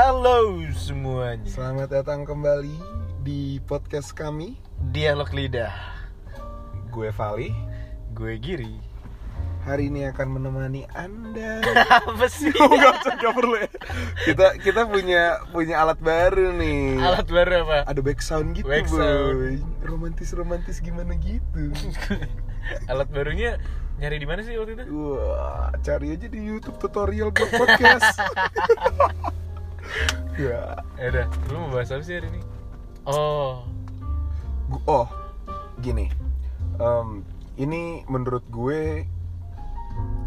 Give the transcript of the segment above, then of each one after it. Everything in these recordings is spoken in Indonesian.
Halo semuanya. Selamat datang kembali di podcast kami. Dialog Lidah. Gue Vali Gue Giri. Hari ini akan menemani anda. Apa sih? Oh gak, usah, gak perlu ya. Kita, kita punya punya alat baru nih. Alat baru apa? Ada back sound gitu Back sound. boy Romantis-romantis gimana gitu. Alat barunya nyari di mana sih waktu itu? Wah, cari aja di YouTube tutorial buat podcast Ya Ya udah, lu mau bahas apa sih hari ini? Oh, Gu- Oh, gini. Em, Ini menurut gue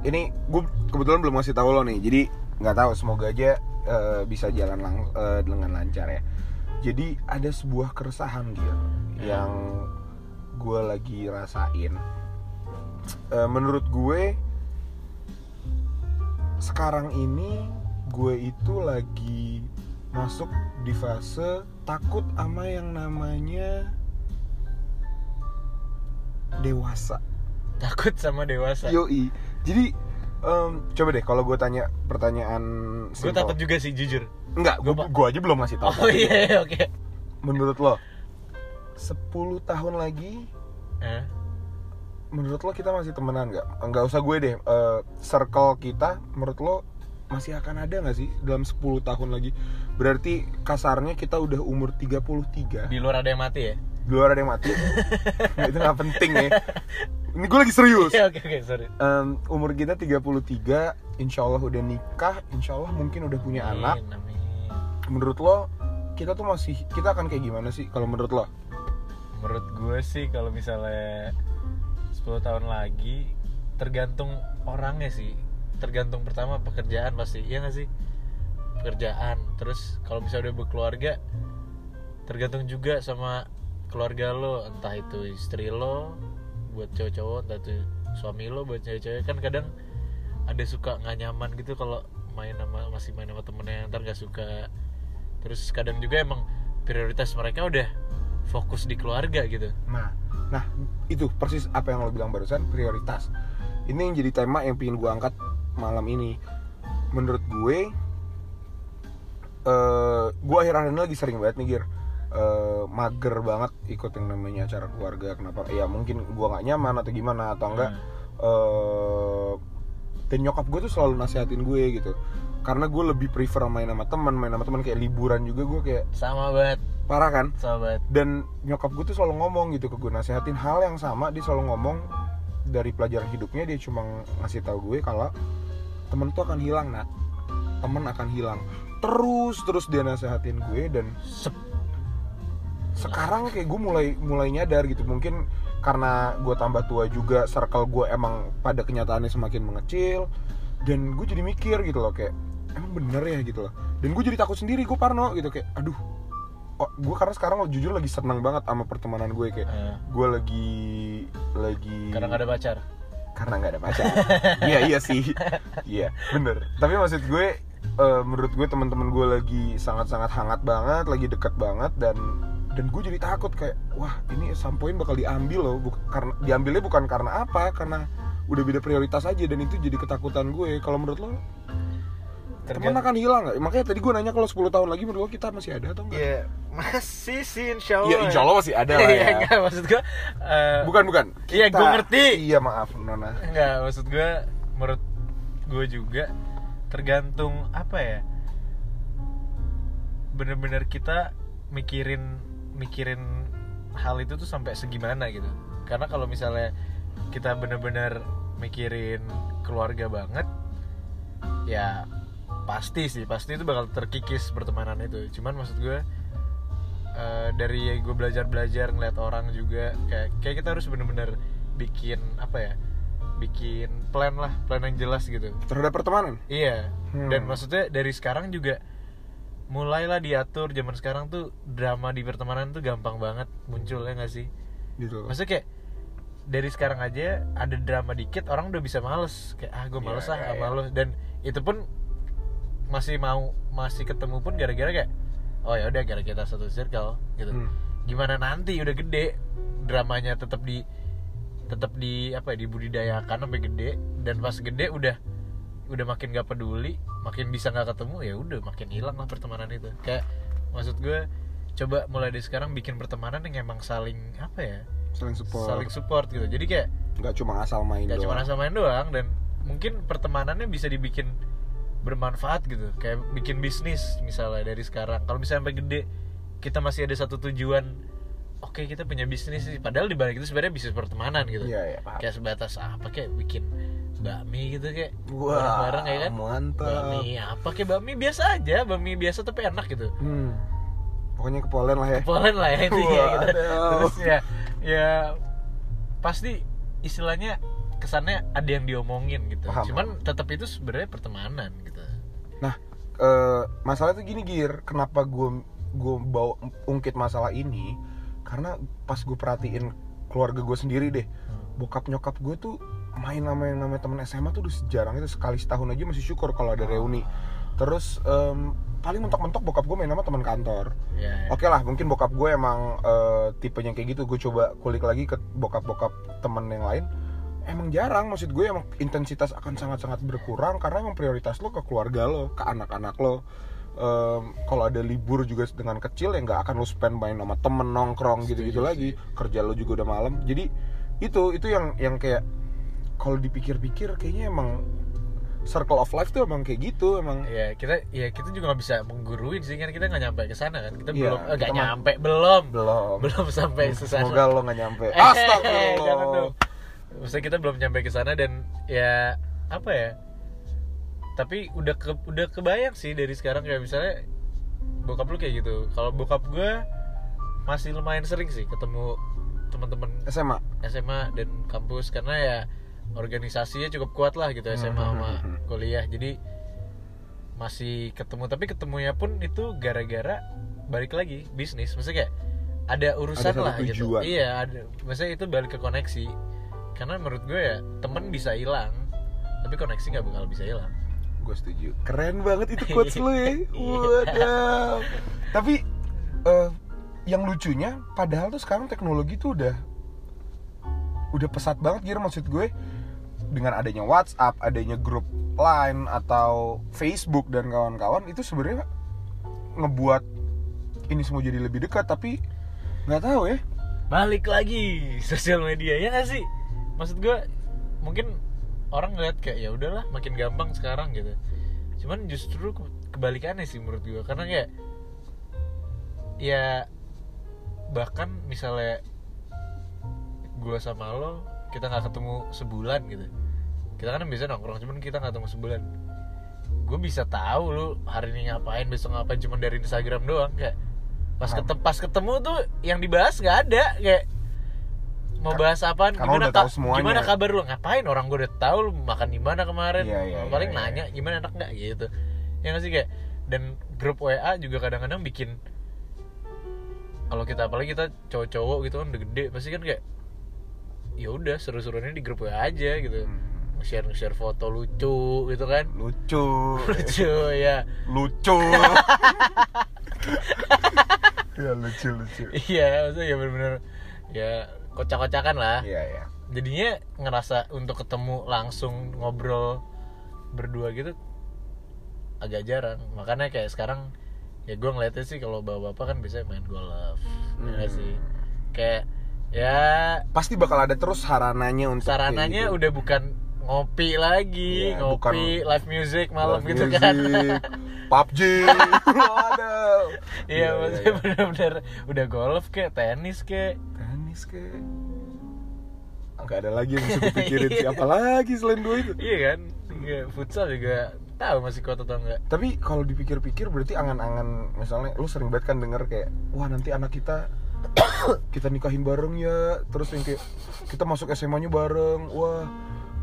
Ini gue kebetulan belum ngasih tahu lo nih Jadi nggak tahu semoga aja eh, bisa jalan lang eh, dengan lancar ya. Jadi ada sebuah keresahan gitu Yang gue lagi rasain. Eh, Menurut gue Sekarang ini gue itu lagi masuk di fase takut sama yang namanya dewasa. takut sama dewasa Yoi. Jadi em, coba deh kalau gue tanya pertanyaan Gue takut juga sih, jujur Enggak, gue Gua- gue aja belum ngasih tahu. Oh iya, iya, oke Menurut lo 10 tahun lagi Eh, menurut lo kita masih temenan nggak? Enggak usah gue deh. eh, circle kita menurut lo masih akan ada nggak sih dalam 10 tahun lagi? Berarti kasarnya kita udah umur 33 Di luar ada yang mati ya? di luar ada yang mati Nah, itu nggak penting ya ini gue lagi serius Iya, oke, oke, sorry Em, umur kita 33 insya Allah udah nikah insya Allah mungkin udah punya anak Amin, amin. menurut lo kita tuh masih kita akan kayak gimana sih kalau menurut lo Menurut gue sih kalau misalnya 10 tahun lagi tergantung orangnya sih. Tergantung pertama pekerjaan pasti. Iya gak sih? Pekerjaan. Terus kalau misalnya udah berkeluarga tergantung juga sama keluarga lo, entah itu istri lo buat cowok-cowok, entah itu suami lo buat cewek-cewek kan kadang ada suka nggak nyaman gitu kalau main sama masih main sama temennya ntar nggak suka terus kadang juga emang prioritas mereka udah fokus di keluarga gitu nah nah itu persis apa yang lo bilang barusan prioritas ini yang jadi tema yang pengen gue angkat malam ini. Menurut gue eh gue akhir-akhir ini lagi sering banget nih Gir Eh, mager banget ikut yang namanya acara keluarga. Kenapa? Ya mungkin gue nggak nyaman atau gimana atau enggak. Eh dan nyokap gue tuh selalu nasihatin gue gitu. Karena gue lebih prefer main sama teman main sama teman kayak liburan juga gue kayak sama banget. Parah kan? Sama banget. Dan nyokap gue tuh selalu ngomong gitu ke gue nasihatin hal yang sama. Dia selalu ngomong dari pelajaran hidupnya dia cuma ngasih tahu gue kalau temen tuh akan hilang nak temen akan hilang. Terus terus dia nasihatin gue dan Sep. sekarang kayak gue mulai mulai nyadar gitu. Mungkin karena gue tambah tua juga circle gue emang pada kenyataannya semakin mengecil dan gue jadi mikir gitu loh kayak emang bener ya? gitu loh. Dan gue jadi takut sendiri gue parno gitu kayak aduh oh, gue karena sekarang jujur lagi senang banget sama pertemanan gue kayak Eh, gue lagi lagi karena nggak ada pacar karena nggak ada pacar. Iya iya sih. Iya bener. Tapi maksud gue eh, menurut gue teman-teman gue lagi sangat-sangat hangat banget lagi deket banget dan dan gue jadi takut kayak wah ini sampoin bakal diambil loh. Buk- karena diambilnya bukan karena apa karena udah beda prioritas aja dan itu jadi ketakutan gue. Kalau menurut lo teman akan hilang nggak makanya tadi gue nanya kalau 10 tahun lagi menurut lo kita masih ada atau enggak ya masih sih insya Allah Iya, insya Allah masih ada lah Iya, ya. enggak, maksud gue eh, Bukan, bukan. Iya, gue ngerti. Iya, maaf, Nona. enggak maksud gue menurut gue juga tergantung apa ya bener-bener kita mikirin mikirin hal itu tuh sampai segimana gitu karena kalau misalnya kita bener-bener mikirin keluarga banget ya pasti sih pasti itu bakal terkikis pertemanan itu cuman maksud gue eh, dari gue belajar belajar ngeliat orang juga kayak kayak kita harus bener-bener bikin apa ya bikin plan lah plan yang jelas gitu Terhadap pertemanan? iya Hmm. dan maksudnya dari sekarang juga mulailah diatur zaman sekarang tuh drama di pertemanan tuh gampang banget muncul ya nggak sih Gitu. maksudnya kayak dari sekarang aja ada drama dikit orang udah bisa males kayak ah gue males Iya, ah iya, sama iya. lo dan itu pun masih mau masih ketemu pun gara-gara kayak oh ya udah gara kita satu circle gitu. Hmm. gimana nanti udah gede dramanya tetap di tetap di apa ya dibudidayakan sampai gede dan pas gede udah udah makin gak peduli makin bisa nggak ketemu ya udah makin hilang lah pertemanan itu. Kayak maksud gue coba mulai dari sekarang bikin pertemanan yang emang saling apa ya saling support. saling support gitu. Jadi kayak nggak cuma asal main gak cuma asal main doang dan mungkin pertemanannya bisa dibikin bermanfaat gitu. Kayak bikin bisnis misalnya dari sekarang. Kalau misalnya sampai gede kita masih ada satu tujuan oke kita punya bisnis sih. Padahal di balik itu sebenarnya bisnis pertemanan gitu. Iya iya paham. Kayak sebatas apa kayak bikin bakmi gitu kayak Wah, bareng-bareng ya kan? mantap. bakmi apa kayak bakmi biasa aja. Bakmi biasa tapi enak gitu. Hmm. pokoknya kepolen lah ya. Polen lah ya intinya gitu. Waduh. terus ya ya pasti istilahnya kesannya ada yang diomongin gitu. Paham, cuman tetap itu sebenarnya pertemanan gitu. Nah eh, masalah tuh gini gir. Kenapa gue gue bawa ungkit masalah ini? Karena pas gue perhatiin keluarga gue sendiri deh bokap nyokap gue tuh main sama yang namanya teman SMA tuh udah sejarang itu sekali setahun aja masih syukur kalau ada reuni terus em, paling mentok-mentok bokap gue main sama teman kantor ya, ya. Oke lah, mungkin bokap gue emang eh, tipenya kayak gitu. Gue coba kulik lagi ke bokap-bokap temen yang lain. Emang jarang, maksud gue emang intensitas akan sangat-sangat berkurang karena emang prioritas lo ke keluarga lo, ke anak-anak lo. Em, kalau ada libur juga dengan kecil ya nggak akan lo spend main sama temen nongkrong gitu-gitu lagi. Kerja lo juga udah malam. Jadi itu itu yang yang kayak kalau dipikir-pikir kayaknya emang circle of life tuh emang kayak gitu emang. ya kita ya kita juga nggak bisa mengguruin sih kan kita nggak nyampe ke sana kan kita Iya, belum eh, nggak mah- nyampe belum Belum. belum sampai ke sana Semoga lo nggak nyampe. Eh, jangan Astagfirullah. dong. Maksudnya kita belum nyampe ke sana dan ya apa ya? Tapi udah ke, udah kebayang sih dari sekarang kayak misalnya bokap lu kayak gitu. Kalau bokap gue masih lumayan sering sih ketemu teman-teman SMA. SMA dan kampus karena ya organisasinya cukup kuat lah gitu SMA sama kuliah. Jadi masih ketemu tapi ketemunya pun itu gara-gara balik lagi bisnis. Maksudnya kayak ada urusan Ada lah gitu. tujuan. Iya, ada. Maksudnya itu balik ke koneksi. Karena menurut gue ya teman bisa hilang, tapi koneksi nggak bakal bisa hilang. Gue setuju. Keren banget itu quotes lu ya. Waduh. Tapi eh, yang lucunya, padahal tuh sekarang teknologi tuh udah udah pesat banget gitu maksud gue dengan adanya WhatsApp, adanya grup Line atau Facebook dan kawan-kawan itu sebenarnya ngebuat ini semua jadi lebih dekat tapi nggak tahu ya Balik lagi sosial media ya nggak sih? Maksud gue mungkin orang ngeliat kayak ya udahlah makin gampang sekarang gitu. Cuman justru ke- kebalikannya sih menurut gue karena kayak ya bahkan misalnya gue sama lo kita nggak ketemu sebulan gitu kita kan biasa nongkrong cuman kita nggak ketemu sebulan gue bisa tahu lu hari ini ngapain besok ngapain cuma dari Instagram doang kayak pas Paham. ketemu pas ketemu tuh yang dibahas nggak ada kayak mau bahas apaan karena gimana udah tahu ka- semuanya. gimana kabar lu ngapain orang gue udah tahu lu makan di mana kemarin Iya, iya, paling iya, iya. nanya gimana enak nggak gitu ya nggak sih kayak dan grup WA juga kadang-kadang bikin kalau kita apalagi kita cowok-cowok gitu kan udah gede pasti kan kayak ya udah seru-serunya di grup WA aja gitu Hmm. Share share foto lucu gitu kan? Lucu. Lucu ya. Lucu. Ya lucu lucu. Iya maksudnya ya bener-bener ya kocak-kocakan lah. Iya iya. Jadinya ngerasa untuk ketemu langsung ngobrol berdua gitu agak jarang. Makanya kayak sekarang ya gue ngeliatnya sih kalau bapak-bapak kan biasanya main golf ya Hmm. sih? Kayak ya pasti bakal ada terus sarananya untuk sarananya gitu. udah bukan ngopi lagi Iya, ngopi live music malam Live gitu music, kan. PUBG. Waduh. Iya maksudnya bener-bener udah golf kayak tenis kayak tenis ke nggak ada lagi yang bisa kupikirin. Siapa lagi selain dua itu? Iya kan? Iya, futsal juga tahu masih kuat atau enggak tapi kalau dipikir-pikir berarti angan-angan misalnya lu sering banget kan denger kayak wah nanti anak kita kita nikahin bareng ya. Terus yang kayak kita masuk SMA nya bareng. Wah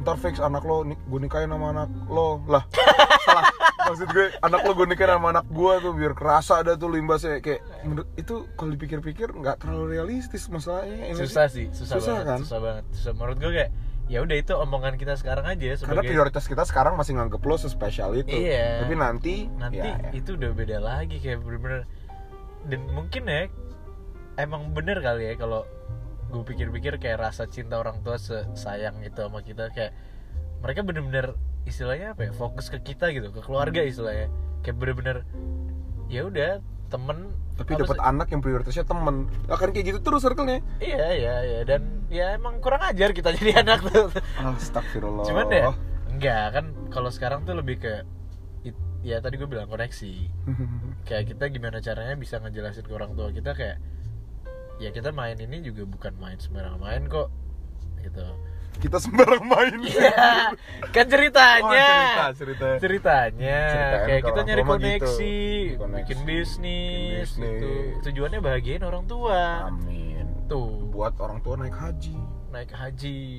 ntar fix anak lo gue nikahin sama anak lo. Lah salah. Maksud gue anak lo gue nikahin sama anak gue tuh biar kerasa ada tuh limbasnya. Kayak menurut itu kalau dipikir-pikir nggak terlalu realistis masalahnya ini susah sih susah, Susah banget kan? susah banget. Susah. Menurut gue kayak ya udah itu omongan kita sekarang aja karena sebagai prioritas kita sekarang masih nganggep lo sespesial itu. Iya. tapi nanti nanti ya, ya. itu udah beda lagi kayak bener-bener. Dan mungkin ya emang bener kali ya kalau gue pikir-pikir kayak rasa cinta orang tua sayang itu sama kita kayak mereka bener-bener istilahnya apa ya fokus ke kita gitu ke keluarga istilahnya. Kayak bener-bener ya udah temen. Tapi apa dapat anak yang prioritasnya temen. Akan kayak gitu terus circle-nya. Iya iya iya. Dan ya emang kurang ajar kita jadi anak tuh. Astagfirullah. Cuman ya enggak kan kalau sekarang tuh lebih ke ya tadi gue bilang koneksi. Kayak kita gimana caranya bisa ngejelasin ke orang tua kita kayak ya kita main ini juga bukan main sembarang main kok gitu kita sembarang main Iya, kan ceritanya. Oh, cerita, cerita. Ceritanya, Ceritanya kayak kita orang nyari mah gitu. koneksi, Koneksi. bikin bisnis, Bikin bisnis. gitu. Tujuannya bahagiain orang tua. amin Tuh, buat orang tua naik haji naik haji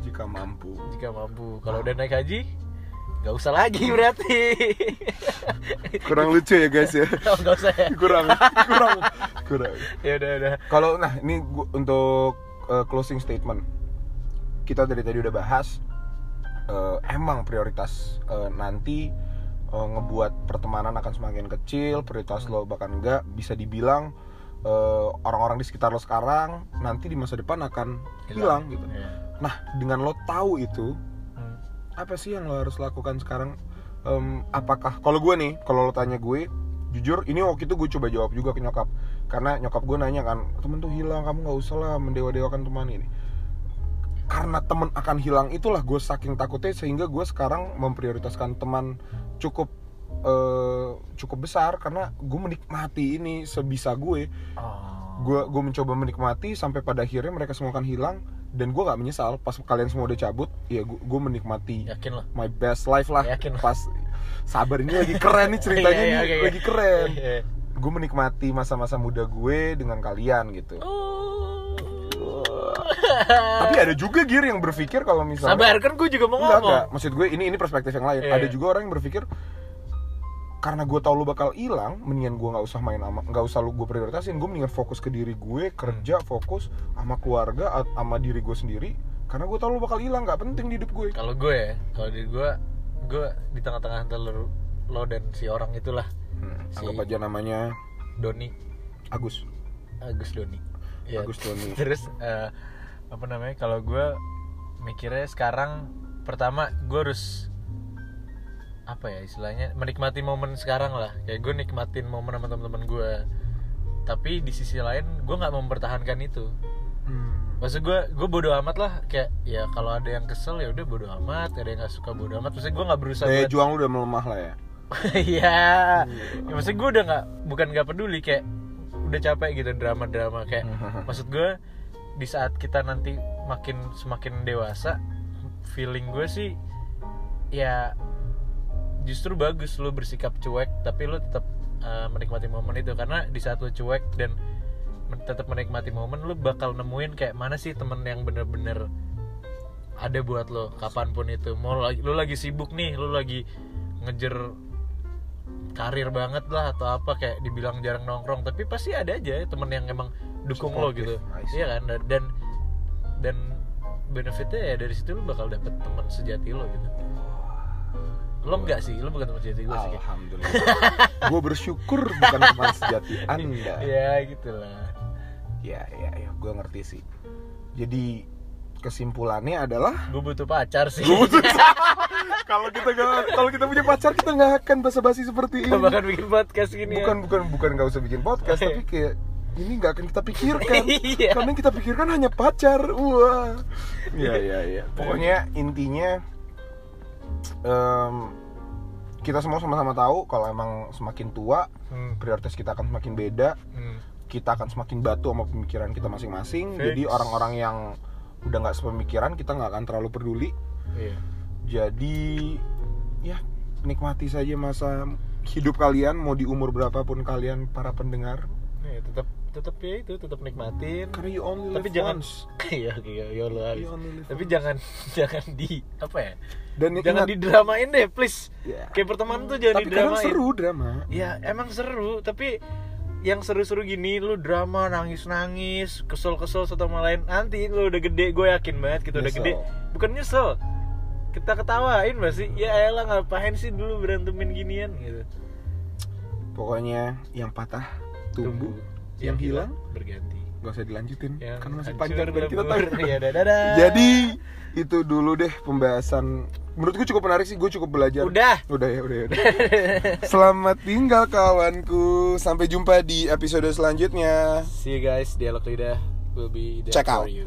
jika mampu jika mampu. Kalau udah naik haji, nggak usah lagi berarti. kurang lucu ya guys ya Oh, nggak usah ya. kurang kurang kurang Ya udah udah. kalau nah ini gua, untuk uh, closing statement kita dari tadi udah bahas uh, emang prioritas uh, nanti uh, ngebuat pertemanan akan semakin kecil prioritas lo bahkan enggak bisa dibilang uh, orang-orang di sekitar lo sekarang nanti di masa depan akan hilang gitu Iya. nah dengan lo tahu itu Hmm. Apa sih yang lo harus lakukan sekarang? Em, apakah kalau gue nih kalau lo tanya gue jujur ini waktu itu gue coba jawab juga ke nyokap. Karena nyokap gue nanya kan temen tuh hilang kamu nggak usah lah mendewa-dewakan teman ini. Karena temen akan hilang itulah gue saking takutnya sehingga gue sekarang memprioritaskan teman cukup eh, cukup besar karena gue menikmati ini sebisa gue. Oh. gue gue mencoba menikmati sampai pada akhirnya mereka semua akan hilang dan gue nggak menyesal pas kalian semua udah cabut ya gue, menikmati Yakin lah. my best life lah Yakin. pas sabar ini lagi keren nih ceritanya Iya, iya, nih oke, lagi oke. keren Iya. gue menikmati masa-masa muda gue dengan kalian gitu Oh. tapi ada juga gear yang berpikir kalau misalnya Sabar kan gue juga mau enggak ngomong. enggak maksud gue ini ini perspektif yang lain Iya, ada iya. juga orang yang berpikir karena gue tahu lu bakal hilang mendingan gue nggak usah main sama nggak usah lu gue prioritasin. Gue mendingan fokus ke diri gue kerja fokus sama keluarga sama diri gue sendiri. Karena gue tahu lu bakal hilang nggak penting di hidup gue. Kalau gue ya, kalau di gue, gue di tengah-tengah antara lo, lo dan si orang itulah, Hmm, Si- anggap aja namanya Doni, Agus. Agus Doni. Ya, Agus Doni. Terus eh, apa namanya? Kalau gue mikirnya sekarang pertama gue harus apa ya istilahnya menikmati momen sekarang lah. Kayak gue nikmatin momen sama teman-teman gue tapi di sisi lain gue nggak mempertahankan itu. Hmm. maksud gue gue bodo amat lah. Kayak ya kalau ada yang kesel ya udah bodo amat. Ada yang nggak suka bodo amat. Maksudnya gue nggak berusaha daya buat juang udah melemah lah ya? Iya, ya, maksud gue udah nggak bukan nggak peduli. Kayak udah capek gitu drama-drama. Kayak maksud gue di saat kita nanti makin semakin dewasa feeling gue sih ya justru bagus lo bersikap cuek tapi lo tetap uh, menikmati momen itu. Karena di saat lo cuek dan men- tetap menikmati momen lo bakal nemuin kayak mana sih temen yang bener-bener ada buat lo kapan pun itu. Mau lagi lo lagi sibuk nih lo lagi ngejer karir banget lah atau apa kayak dibilang jarang nongkrong tapi pasti ada aja ya temen yang emang dukung lo gitu. See. iya kan? Dan dan, dan benefitnya ya dari situ lo bakal dapet teman sejati lo gitu lo enggak sih? Lo bukan teman sejati gue sih alhamdulillah. Gue bersyukur bukan teman sejati anda. Ya gitulah. Ya ya ya gue ngerti sih. Jadi kesimpulannya adalah gue butuh pacar sih. Gua butuh- kalau kita kalau kita punya pacar kita nggak akan basa-basi seperti ini. Gak bakal bikin podcast gini bukan bukan bukan nggak usah bikin podcast tapi kayak ini nggak akan kita pikirkan. Iya. karena yang kita pikirkan hanya pacar. Wah. Iya iya iya. Pokoknya intinya em, kita semua sama-sama tahu kalau emang semakin tua hmm. prioritas kita akan semakin beda. Hmm. kita akan semakin batu sama pemikiran kita masing-masing. Jadi orang-orang yang udah nggak sepemikiran kita nggak akan terlalu peduli. Iya. Jadi ya nikmati saja masa hidup kalian mau di umur berapapun kalian para pendengar. Iya, tetap tetap ya itu tetap nikmatin. Karena you only tapi live jangan once. Iya iya iya harus. You only live tapi once. jangan jangan di apa ya? Dan jangan ingat, didramain deh please. Ya, kayak pertemanan tuh jangan tapi didramain. seru drama. Ya emang seru tapi yang seru-seru gini lu drama nangis-nangis kesel-kesel satu sama lain. Nanti lu udah gede gue yakin banget kita udah Nyesel. gede bukan nyesel kita ketawain masih ya elah ngapain sih dulu berantemin ginian gitu. Pokoknya yang patah tumbuh, yang, yang hilang? berganti. Nggak usah dilanjutin. Yang karena masih panjang dan kita tahu. Ya dadah. Jadi itu dulu deh pembahasan. Menurut gue cukup menarik sih. Gue cukup belajar. Udah. udah ya udah ya udah. selamat tinggal kawanku. Sampai jumpa di episode selanjutnya. See you guys, dialog lidah. Will be there Check for out. you.